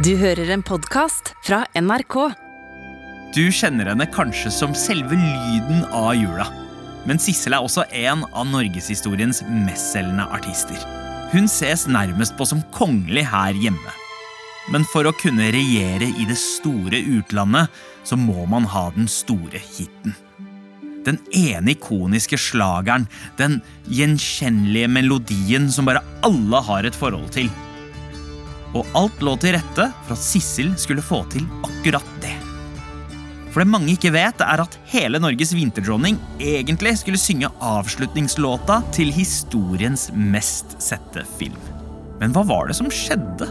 Du hører en podkast fra NRK. Du kjenner henne kanskje som selve lyden av jula. Men Sissel er også en av norgeshistoriens mestselgende artister. Hun ses nærmest på som kongelig her hjemme. Men for å kunne regjere i det store utlandet, så må man ha den store hiten. Den ene ikoniske slageren, den gjenkjennelige melodien som bare alle har et forhold til. Og alt lå til rette for at Sissel skulle få til akkurat det. For det mange ikke vet, er at hele Norges vinterdronning egentlig skulle synge avslutningslåta til historiens mest sette film. Men hva var det som skjedde?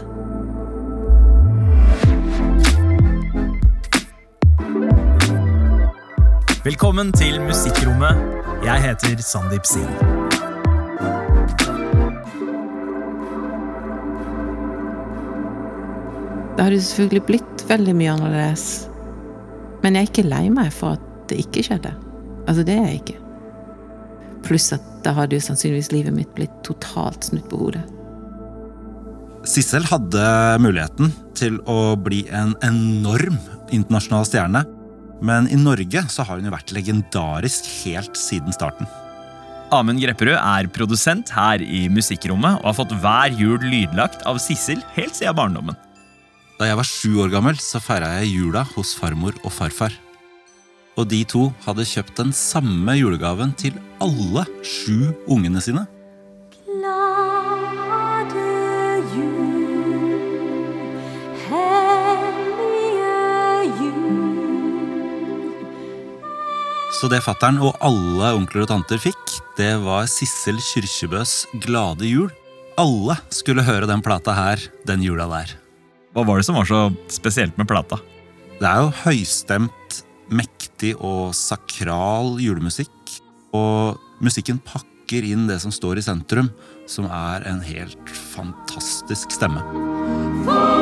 Velkommen til Musikkrommet. Jeg heter Sandeep Singh. Det hadde selvfølgelig blitt veldig mye annerledes. Men jeg er ikke lei meg for at det ikke skjedde. Altså, det er jeg ikke. Pluss at da hadde jo sannsynligvis livet mitt blitt totalt snudd på hodet. Sissel hadde muligheten til å bli en enorm internasjonal stjerne. Men i Norge så har hun jo vært legendarisk helt siden starten. Amund Grepperud er produsent her i Musikkrommet og har fått hver jul lydlagt av Sissel helt siden barndommen. Da jeg var sju år gammel, så feira jeg jula hos farmor og farfar. Og de to hadde kjøpt den samme julegaven til alle sju ungene sine. Glade jul, hellige jul. Så det fattern og alle onkler og tanter fikk, det var Sissel Kyrkjebøs Glade jul. Alle skulle høre den plata her den jula der. Hva var det som var så spesielt med plata? Det er jo høystemt, mektig og sakral julemusikk. Og musikken pakker inn det som står i sentrum, som er en helt fantastisk stemme. Som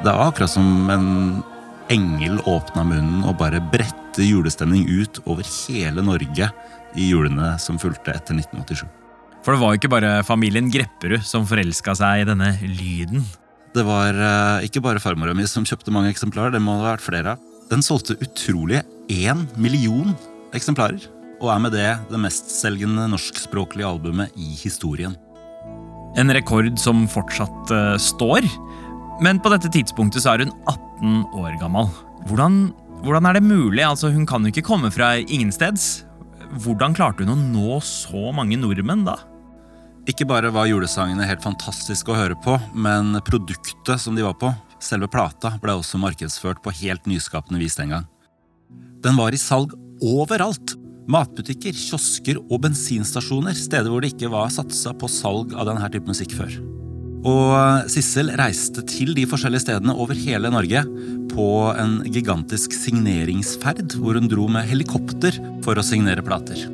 Det var akkurat som en engel åpna munnen og bare bredte julestemning ut over hele Norge i julene som fulgte etter 1987. For det var jo ikke bare familien Grepperud som forelska seg i denne lyden. Det var eh, ikke bare farmora mi som kjøpte mange eksemplarer, det må det ha vært flere av. Den solgte utrolige én million eksemplarer, og er med det det mestselgende norskspråklige albumet i historien. En rekord som fortsatt eh, står. Men på dette tidspunktet så er hun 18 år gammel. Hvordan, hvordan er det mulig? Altså, hun kan jo ikke komme fra ingensteds. Hvordan klarte hun å nå så mange nordmenn da? Ikke bare var julesangene helt fantastiske å høre på, men produktet som de var på, selve plata, ble også markedsført på helt nyskapende vis den gang. Den var i salg overalt. Matbutikker, kiosker og bensinstasjoner, steder hvor det ikke var satsa på salg av denne type musikk før. Og Sissel reiste til de forskjellige stedene over hele Norge på en gigantisk signeringsferd, hvor hun dro med helikopter for å signere plater.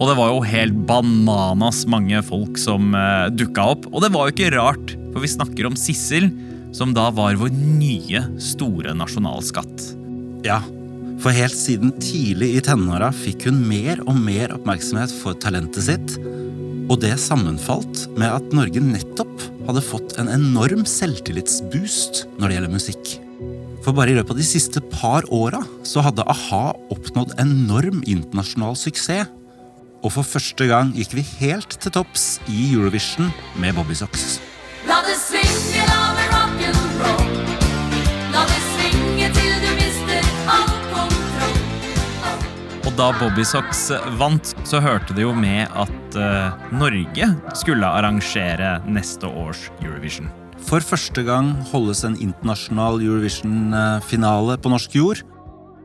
Og det var jo helt bananas mange folk som uh, dukka opp. Og det var jo ikke rart, for vi snakker om Sissel, som da var vår nye store nasjonalskatt. Ja, for helt siden tidlig i tenåra fikk hun mer og mer oppmerksomhet for talentet sitt, og det sammenfalt med at Norge nettopp hadde fått en enorm selvtillitsboost når det gjelder musikk. For bare i løpet av de siste par åra så hadde a-ha oppnådd enorm internasjonal suksess. Og for første gang gikk vi helt til topps i Eurovision med Bobby Socks. La det svinge, la da Bobby Socks vant, så hørte det jo med at uh, Norge skulle arrangere neste års Eurovision. For første gang holdes en internasjonal Eurovision-finale på norsk jord.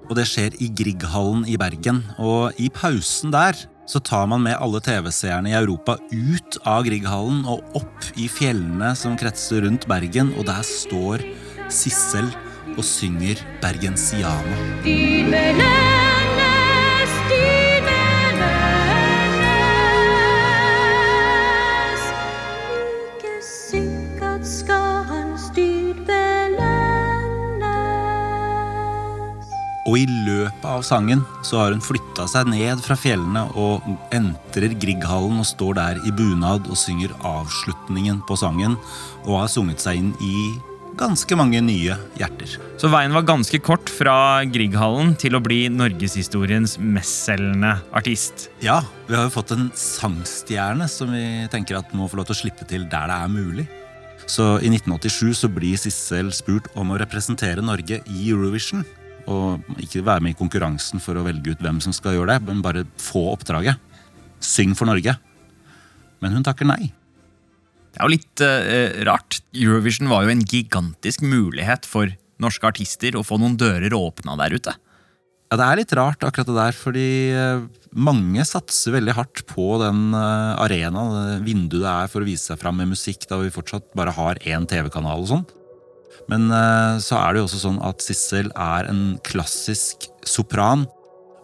Og det skjer i Grieghallen i Bergen. Og i pausen der så tar man med alle TV-seerne i Europa ut av Grieghallen og opp i fjellene som kretser rundt Bergen, og der står Sissel og synger Bergensiana. Styr løpet av sangen så har hun flytta seg ned fra fjellene og entrer Grieghallen og står der i bunad og synger avslutningen på sangen, og har sunget seg inn i ganske mange nye hjerter. Så veien var ganske kort fra Grieghallen til å bli norgeshistoriens mestselgende artist. Ja, vi har jo fått en sangstjerne som vi tenker at må få lov til å slippe til der det er mulig. Så i 1987 så blir Sissel spurt om å representere Norge i Eurovision. Og ikke være med i konkurransen for å velge ut hvem som skal gjøre det, men bare få oppdraget. Syng for Norge. Men hun takker nei. Det er jo litt uh, rart. Eurovision var jo en gigantisk mulighet for norske artister å få noen dører åpna der ute. Ja, Det er litt rart, akkurat det der, fordi eh, mange satser veldig hardt på den eh, arenaen, det vinduet det er for å vise seg fram med musikk, da vi fortsatt bare har én TV-kanal og sånn. Men eh, så er det jo også sånn at Sissel er en klassisk sopran,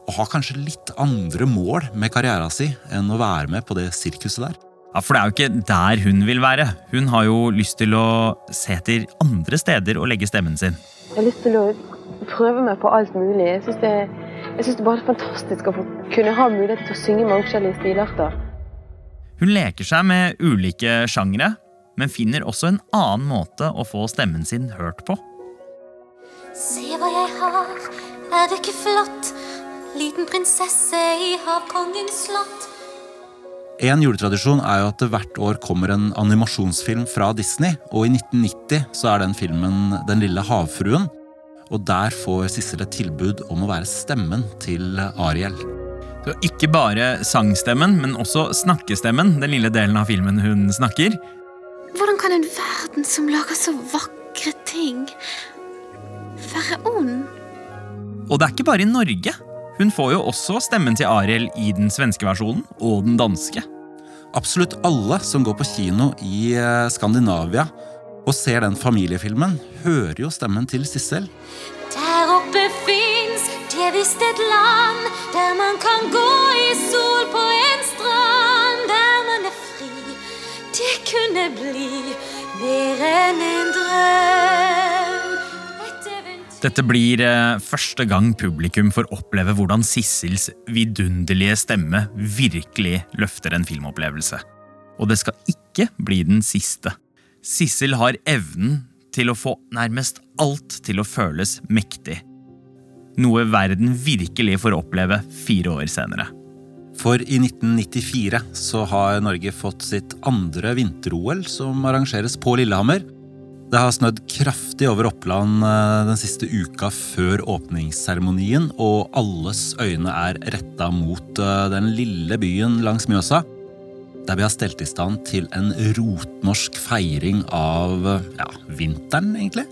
og har kanskje litt andre mål med karrieren sin enn å være med på det sirkuset der. Ja, For det er jo ikke der hun vil være. Hun har jo lyst til å se etter andre steder og legge stemmen sin. Jeg har lyst til å prøve meg på alt mulig. Jeg syns det, jeg synes det bare er fantastisk å få kunne ha mulighet til å synge mange forskjellige stilarter. Hun leker seg med ulike sjangre, men finner også en annen måte å få stemmen sin hørt på. Se hva jeg har, er det ikke flott? Liten prinsesse i havkongens slott. En juletradisjon er jo at det hvert år kommer en animasjonsfilm fra Disney, og i 1990 så er den filmen Den lille havfruen. Og der får Sissel et tilbud om å være stemmen til Ariel. Så ikke bare sangstemmen, men også snakkestemmen, den lille delen av filmen hun snakker. Hvordan kan en verden som lager så vakre ting, være ond? Og det er ikke bare i Norge. Hun får jo også stemmen til Ariel i den svenske versjonen og den danske. Absolutt alle som går på kino i eh, Skandinavia og ser den familiefilmen, hører jo stemmen til Sissel. Der oppe fins det visst et land der man kan gå i sol på en strand, kunne bli mer enn en drøm. Dette blir eh, første gang publikum får oppleve hvordan Sissels vidunderlige stemme virkelig løfter en filmopplevelse. Og det skal ikke bli den siste. Sissel har evnen til å få nærmest alt til å føles mektig. Noe verden virkelig får oppleve fire år senere. For i 1994 så har Norge fått sitt andre vinter-OL, som arrangeres på Lillehammer. Det har snødd kraftig over Oppland eh, den siste uka før åpningsseremonien, og alles øyne er retta mot eh, den lille byen langs Mjøsa, der vi har stelt i stand til en rotnorsk feiring av ja, vinteren, egentlig.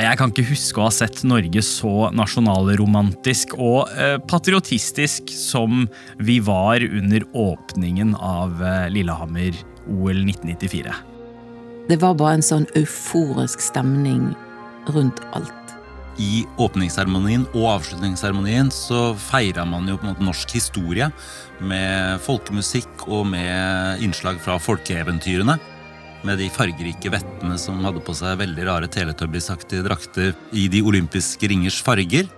Jeg kan ikke huske å ha sett Norge så nasjonalromantisk og eh, patriotistisk som vi var under åpningen av eh, Lillehammer-OL 1994. Det var bare en sånn euforisk stemning rundt alt. I åpningsseremonien og avslutningsseremonien så feira man jo på en måte norsk historie med folkemusikk og med innslag fra folkeeventyrene. Med de fargerike vettene som hadde på seg veldig rare Teletubbies-aktige drakter i de olympiske ringers farger.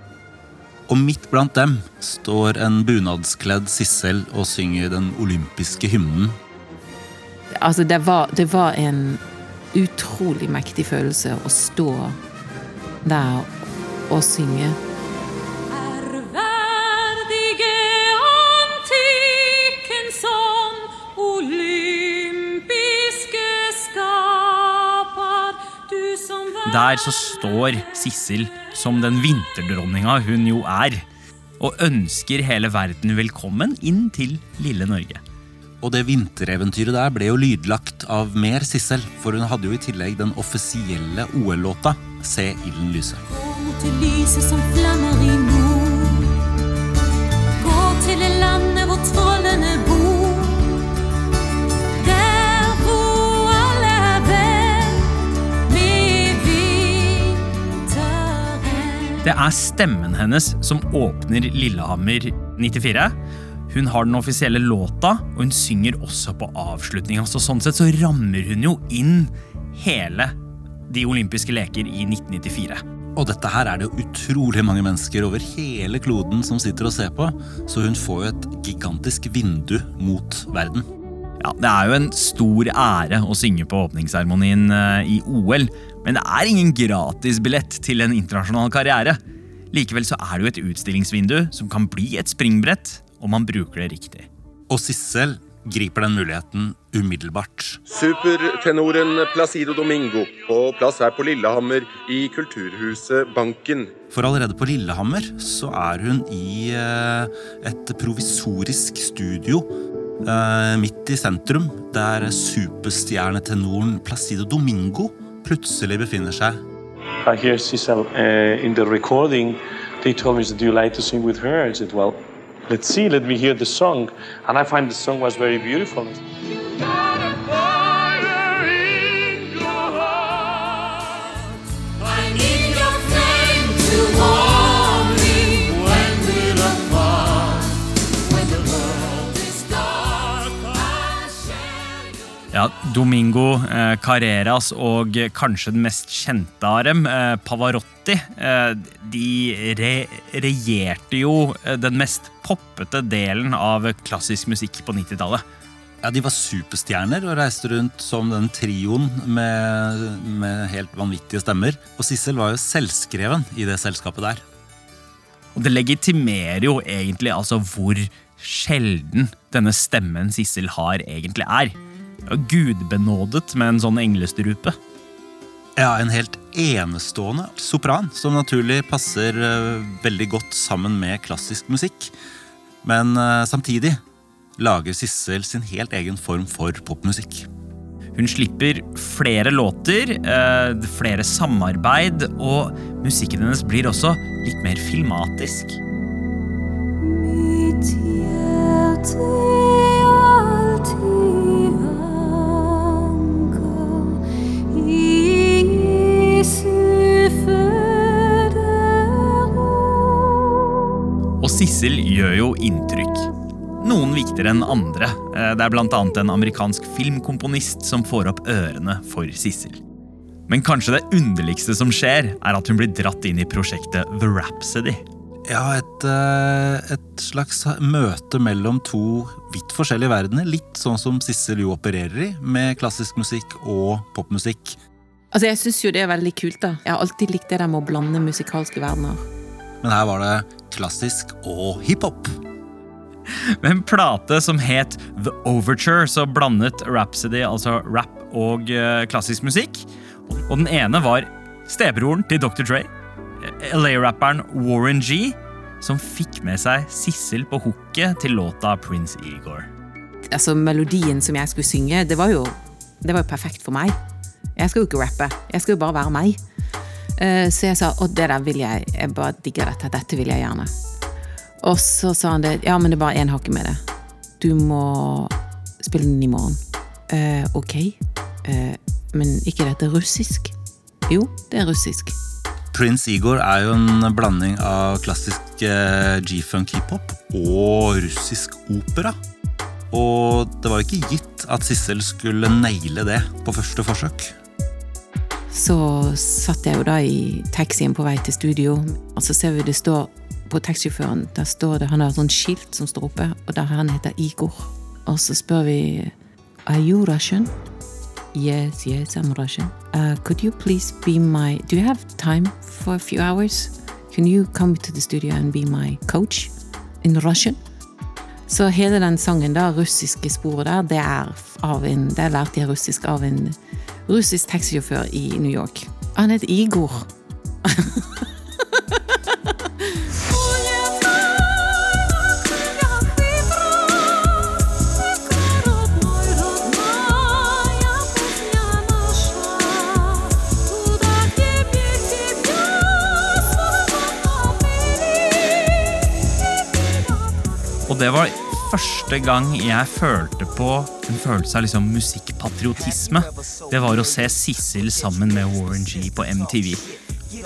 Og midt blant dem står en bunadskledd Sissel og synger den olympiske hymnen. Altså, det var, det var en utrolig mektig følelse å stå der og synge. Der så står Sissel som den vinterdronninga hun jo er, og ønsker hele verden velkommen inn til lille Norge. Og det vintereventyret der ble jo lydlagt av mer Sissel, for hun hadde jo i tillegg den offisielle OL-låta Se ilden lyse. Gå mot det lyset som flammer i Det er stemmen hennes som åpner Lillehammer 94. Hun har den offisielle låta, og hun synger også på avslutninga. Så sånn sett så rammer hun jo inn hele de olympiske leker i 1994. Og dette her er det utrolig mange mennesker over hele kloden som sitter og ser på, så hun får jo et gigantisk vindu mot verden. Ja, Det er jo en stor ære å synge på åpningsseremonien eh, i OL, men det er ingen gratisbillett til en internasjonal karriere. Likevel så er det jo et utstillingsvindu som kan bli et springbrett om man bruker det riktig. Og Sissel griper den muligheten umiddelbart. Supertenoren Placido Domingo på plass her på Lillehammer i Kulturhuset Banken. For allerede på Lillehammer så er hun i eh, et provisorisk studio midt i sentrum, der superstjernetenoren Placido Domingo plutselig befinner seg. I hear Cecil uh, in the recording. They told me, "Do you like to sing with her?" I said, "Well, let's see. Let me hear the song." And I find the song was very beautiful. Domingo, eh, Carreras og kanskje den mest kjente av dem, eh, Pavarotti, eh, de re regjerte jo den mest poppete delen av klassisk musikk på 90-tallet. Ja, De var superstjerner og reiste rundt som den trioen med, med helt vanvittige stemmer. Og Sissel var jo selvskreven i det selskapet der. Og det legitimerer jo egentlig altså hvor sjelden denne stemmen Sissel har, egentlig er. Gudbenådet med en sånn englestrupe. Ja, En helt enestående sopran, som naturlig passer eh, veldig godt sammen med klassisk musikk. Men eh, samtidig lager Sissel sin helt egen form for popmusikk. Hun slipper flere låter, eh, flere samarbeid, og musikken hennes blir også litt mer filmatisk. Mitt hjerte Sissel gjør jo inntrykk. Noen viktigere enn andre. Eh, Det er annet en amerikansk filmkomponist som får opp ørene for Sissel. Men kanskje det underligste som skjer, er at hun blir dratt inn i prosjektet The Rhapsody. Ja, et, eh, et slags møte mellom to vidt forskjellige verdener. Litt sånn som Sissel jo opererer i, med klassisk musikk og popmusikk. Altså, jeg syns jo det er veldig kult, da. Jeg har alltid likt det der med å blande musikalske verdener. Men her var det klassisk og hiphop. Med en plate som het The Overture, så blandet Rhapsody altså rap og eh, klassisk musikk. Og den ene var stebroren til Dr. Dre, LA-rapperen Warren G, som fikk med seg Sissel på hooket til låta Prince Igor. Altså, melodien som jeg skulle synge, det var jo, det var jo perfekt for meg. Jeg skal jo ikke rappe, jeg skal jo bare være meg. Eh, Så jeg sa å, det der vil jeg, jeg bare digger dette, dette vil jeg gjerne. Og så sa han det, ja, men det er bare én hakke med det. Du må spille den i morgen. Uh, ok, Uh, men ikke dette russisk? Jo, det er russisk. Prince Igor er jo en blanding av klassisk G-funk hiphop og russisk opera. Og det var ikke gitt at Sissel skulle naile det på første forsøk. Så satt jeg jo da i taxien på vei til studio, og så ser vi det står på taxisjåføren Der står det, Han har et sånt skilt som står oppe, og der han heter Igor. Og så spør vi Are you Russian? Yes, yes, I'm Russian. Uh, could you please be my Do you have time for a few hours? Can you come to the studio and be my coach in Russian? Så hele den sangen, da, russiske sporet der, det er av en Det er lærte jeg russisk av en russisk taxisjåfør i New York. Han het Igor. Og det var første gang jeg følte på en følelse av liksom musikkpatriotisme. Det var å se Sissel sammen med Warren G på MTV.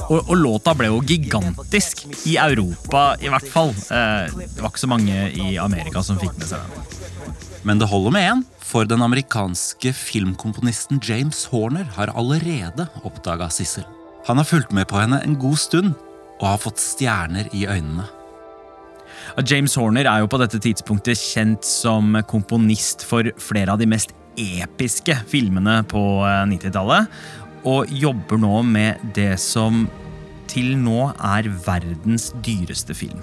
Og, og låta ble jo gigantisk. I Europa, i hvert fall. Eh, det var ikke så mange i Amerika som fikk med seg den. Men det holder med én, for den amerikanske filmkomponisten James Horner har allerede oppdaga Sissel. Han har fulgt med på henne en god stund og har fått stjerner i øynene. James Horner er jo på dette tidspunktet kjent som komponist for flere av de mest episke filmene på 90-tallet, og jobber nå med det som til nå er verdens dyreste film.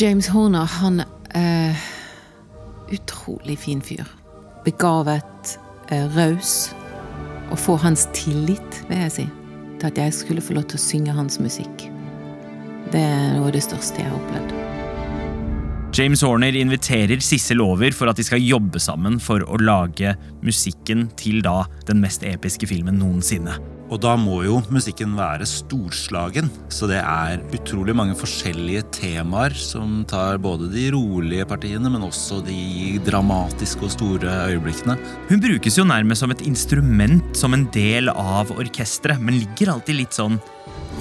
James Horner, han er utrolig fin fyr. Begavet, eh, raus. Å få hans tillit, vil jeg si, til at jeg skulle få lov til å synge hans musikk. Det er noe av det største jeg har opplevd. James Horner inviterer Sissel over for at de skal jobbe sammen for å lage musikken til da den mest episke filmen noensinne. Og da må jo musikken være storslagen, så det er utrolig mange forskjellige temaer som tar både de rolige partiene, men også de dramatiske og store øyeblikkene. Hun brukes jo nærmest som et instrument, som en del av orkesteret, men ligger alltid litt sånn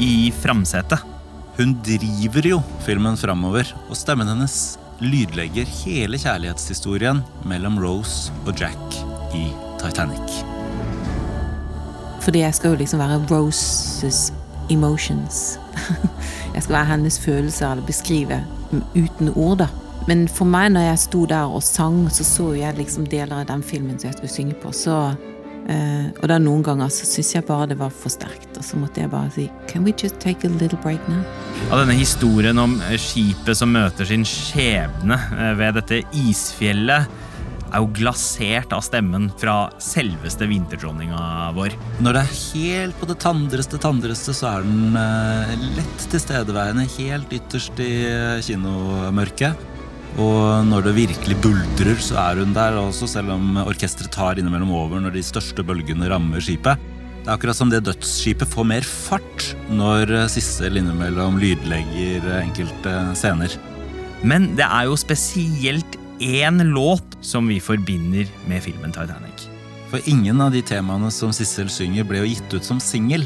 i framsetet. Hun driver jo filmen framover, og stemmen hennes lydlegger hele kjærlighetshistorien mellom Rose og Jack i Titanic. Fordi jeg skal jo liksom være Roses emotions. Jeg skal være hennes følelser, eller beskrive uten ord, da. Men for meg, når jeg sto der og sang, så så jeg liksom deler av den filmen som jeg skulle synge på. Så, og da noen ganger så syns jeg bare det var for sterkt. Og så måtte jeg bare si Can we just take a little break now? Av denne historien om skipet som møter sin skjebne eh, ved dette isfjellet, er jo glasert av stemmen fra selveste vinterdronninga vår. Når det er helt på det tandreste tandreste, så er den eh, lett tilstedeværende helt ytterst i eh, kinomørket. Og når det virkelig buldrer, så er hun der også, selv om orkesteret tar innimellom over når de største bølgene rammer skipet. Det er akkurat som det dødsskipet får mer fart når Sissel innimellom lydlegger enkelte scener. Men det er jo spesielt én låt som vi forbinder med filmen Titanic. For ingen av de temaene som Sissel synger, ble jo gitt ut som singel.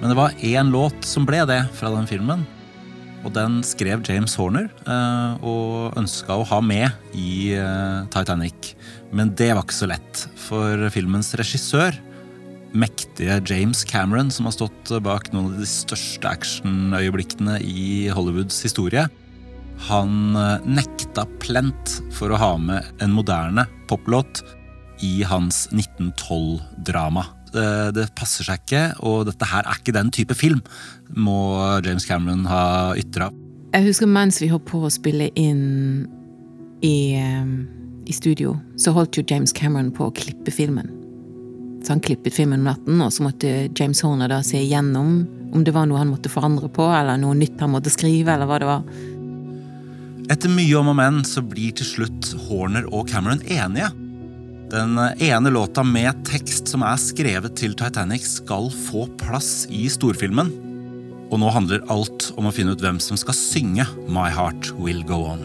Men det var én låt som ble det fra den filmen. Og den skrev James Horner eh, og ønska å ha med i eh, Titanic. Men det var ikke så lett, for filmens regissør, mektige James Cameron, som har stått bak noen av de største actionøyeblikkene i Hollywoods historie, han eh, nekta plent for å ha med en moderne poplåt i hans 1912-drama. Det, det, passer seg ikke, og dette her er ikke den type film, må James Cameron ha ytra. Jeg husker mens vi holdt på å spille inn i, eh, i, studio, så holdt jo James Cameron på å klippe filmen. Så han klippet filmen om natten, og så måtte James Horner da se igjennom om det var noe han måtte forandre på, eller noe nytt han måtte skrive, eller hva det var. Etter mye om og men så blir til slutt Horner og Cameron enige. Den ene låta med tekst som er skrevet til Titanic, skal få plass i storfilmen. Og nå handler alt om å finne ut hvem som skal synge My Heart Will Go On.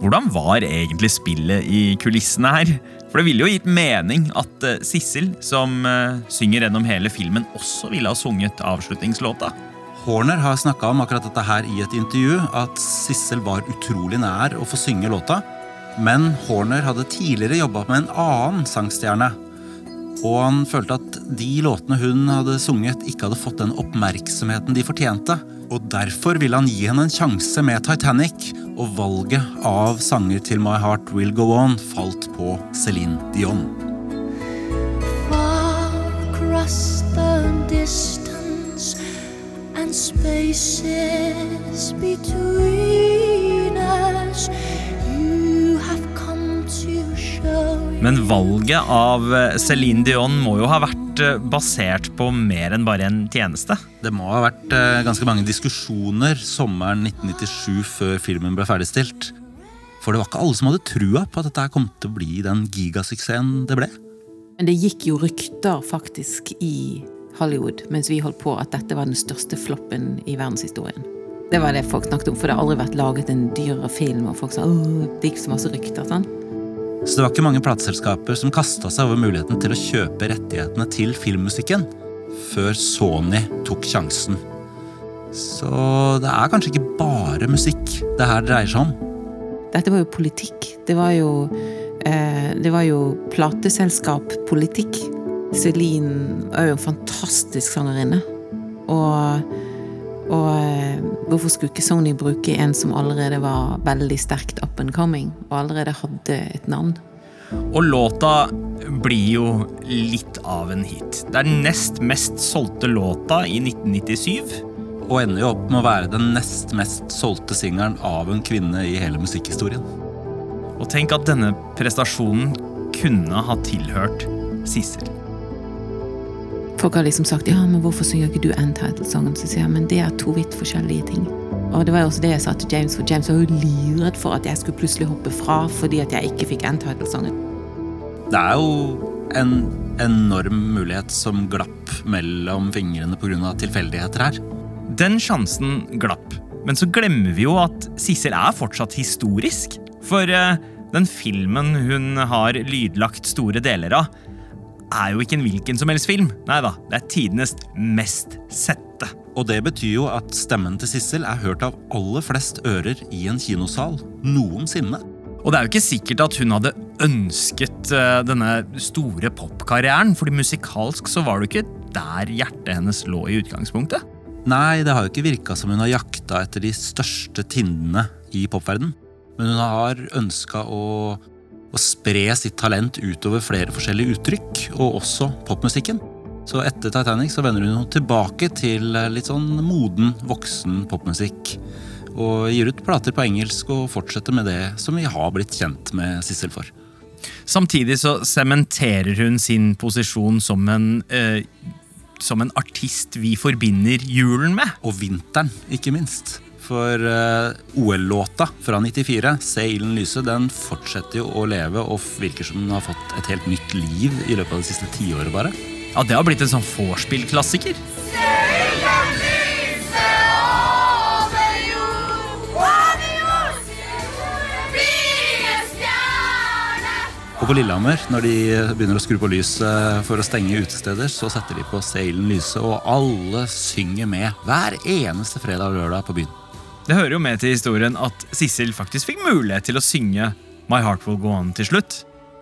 Hvordan var egentlig spillet i kulissene her? For det ville jo gitt mening at eh, Sissel, som eh, synger gjennom hele filmen, også ville ha sunget avslutningslåta. Horner har snakka om akkurat dette her i et intervju, at Sissel var utrolig nær å få synge låta. Men Horner hadde tidligere jobba med en annen sangstjerne. Og han følte at de låtene hun hadde sunget, ikke hadde fått den oppmerksomheten de fortjente. Og derfor ville han gi henne en sjanse med Titanic, og valget av sanger til My Heart Will Go On falt på Céline Dion. Far across the distance spaces between us. Men valget av eh, Céline Dion må jo ha vært eh, basert på mer enn bare en tjeneste? Det må ha vært eh, ganske mange diskusjoner sommeren 1997 før filmen ble ferdigstilt. For det var ikke alle som hadde trua på at dette kom til å bli den gigasuksessen det ble. Men det gikk jo rykter faktisk i Hollywood mens vi holdt på, at dette var den største floppen i verdenshistorien. Det var det folk snakket om, for det har aldri vært laget en dyrere film, og folk sa åh, det gikk så masse rykter. sånn. Så det var ikke mange plateselskaper som kasta seg over muligheten til å kjøpe rettighetene til filmmusikken før Sony tok sjansen. Så det er kanskje ikke bare musikk det her dreier seg om. Dette var jo politikk. Det var jo, eh, jo plateselskappolitikk Celine er jo en fantastisk sangerinne. Og, og eh, hvorfor skulle ikke Sony bruke en som allerede var veldig sterkt up and coming, og allerede hadde et navn? Og låta blir jo litt av en hit. Det er den nest mest solgte låta i 1997. Og ender jo opp med å være den nest mest solgte singelen av en kvinne i hele musikkhistorien. Og tenk at denne prestasjonen kunne ha tilhørt Sissel. Folk har liksom sagt ja, men hvorfor synger ikke du Untitled-sangen? Så sier jeg men det er to vidt forskjellige ting. Og det var jo også det jeg sa til James, for James var jo livredd for at jeg skulle plutselig hoppe fra fordi at jeg ikke fikk Untitled-sangen. Det er jo en enorm mulighet som glapp mellom fingrene pga. tilfeldigheter her. Den sjansen glapp. Men så glemmer vi jo at Sissel er fortsatt historisk. For eh, den filmen hun har lydlagt store deler av, er jo ikke en hvilken som helst film. Nei da, det er tidenes mest sette. Og det betyr jo at stemmen til Sissel er hørt av aller flest ører i en kinosal noensinne. Og det er jo ikke sikkert at hun hadde ønsket uh, denne store popkarrieren, fordi musikalsk så var det jo ikke der hjertet hennes lå i utgangspunktet. Nei, det har jo ikke virka som hun har jakta etter de største tindene i popverden. Men hun har ønska å å spre sitt talent utover flere forskjellige uttrykk, og også popmusikken. Så etter Titanic så vender hun tilbake til litt sånn moden, voksen popmusikk. Og gir ut plater på engelsk og fortsetter med det som vi har blitt kjent med Sissel for. Samtidig så sementerer hun sin posisjon som en eh, som en artist vi forbinder julen med. Og vinteren, ikke minst. For uh, OL-låta fra 94, 'Se ilden lyse', den fortsetter jo å leve og virker som den har fått et helt nytt liv i løpet av det siste tiåret, bare. Ja, det har blitt en sånn vorspiel-klassiker. Og på Lillehammer, når de begynner å skru på lyset for å stenge utesteder, så setter de på 'Se ilden lyse', og alle synger med hver eneste fredag og lørdag på byen. Det hører jo med til historien at Sissel faktisk fikk mulighet til å synge My Heart Will Go On til slutt.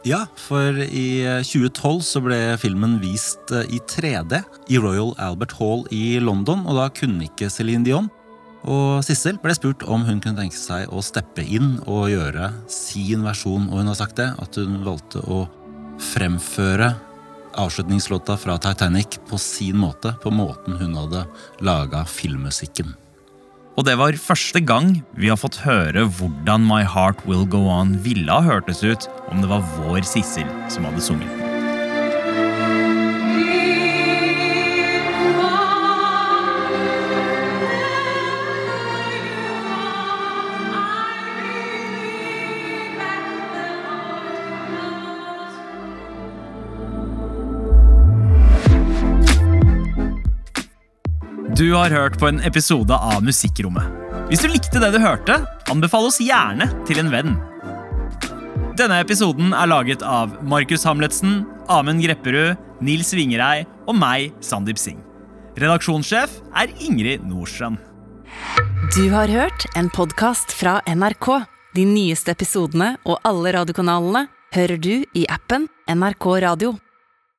Ja, for i 2012 så ble filmen vist eh, i 3D i Royal Albert Hall i London, og da kunne ikke Céline Dion. Og Sissel ble spurt om hun kunne tenke seg å steppe inn og gjøre sin versjon, og hun har sagt det, at hun valgte å fremføre avslutningslåta fra Titanic på sin måte, på måten hun hadde laga filmmusikken. Og det var første gang vi har fått høre hvordan My Heart Will Go On ville ha hørtes ut om det var vår Sissel som hadde sunget Du har hørt på en episode av Musikkrommet. Hvis du likte det du hørte, anbefal oss gjerne til en venn. Denne episoden er laget av Markus Hamletsen, Amund Grepperud, Nils Vingerei og meg, Sandeep Singh. Redaksjonssjef er Ingrid Nordstrand. Du har hørt en podkast fra NRK. De nyeste episodene og alle radiokanalene hører du i appen NRK Radio.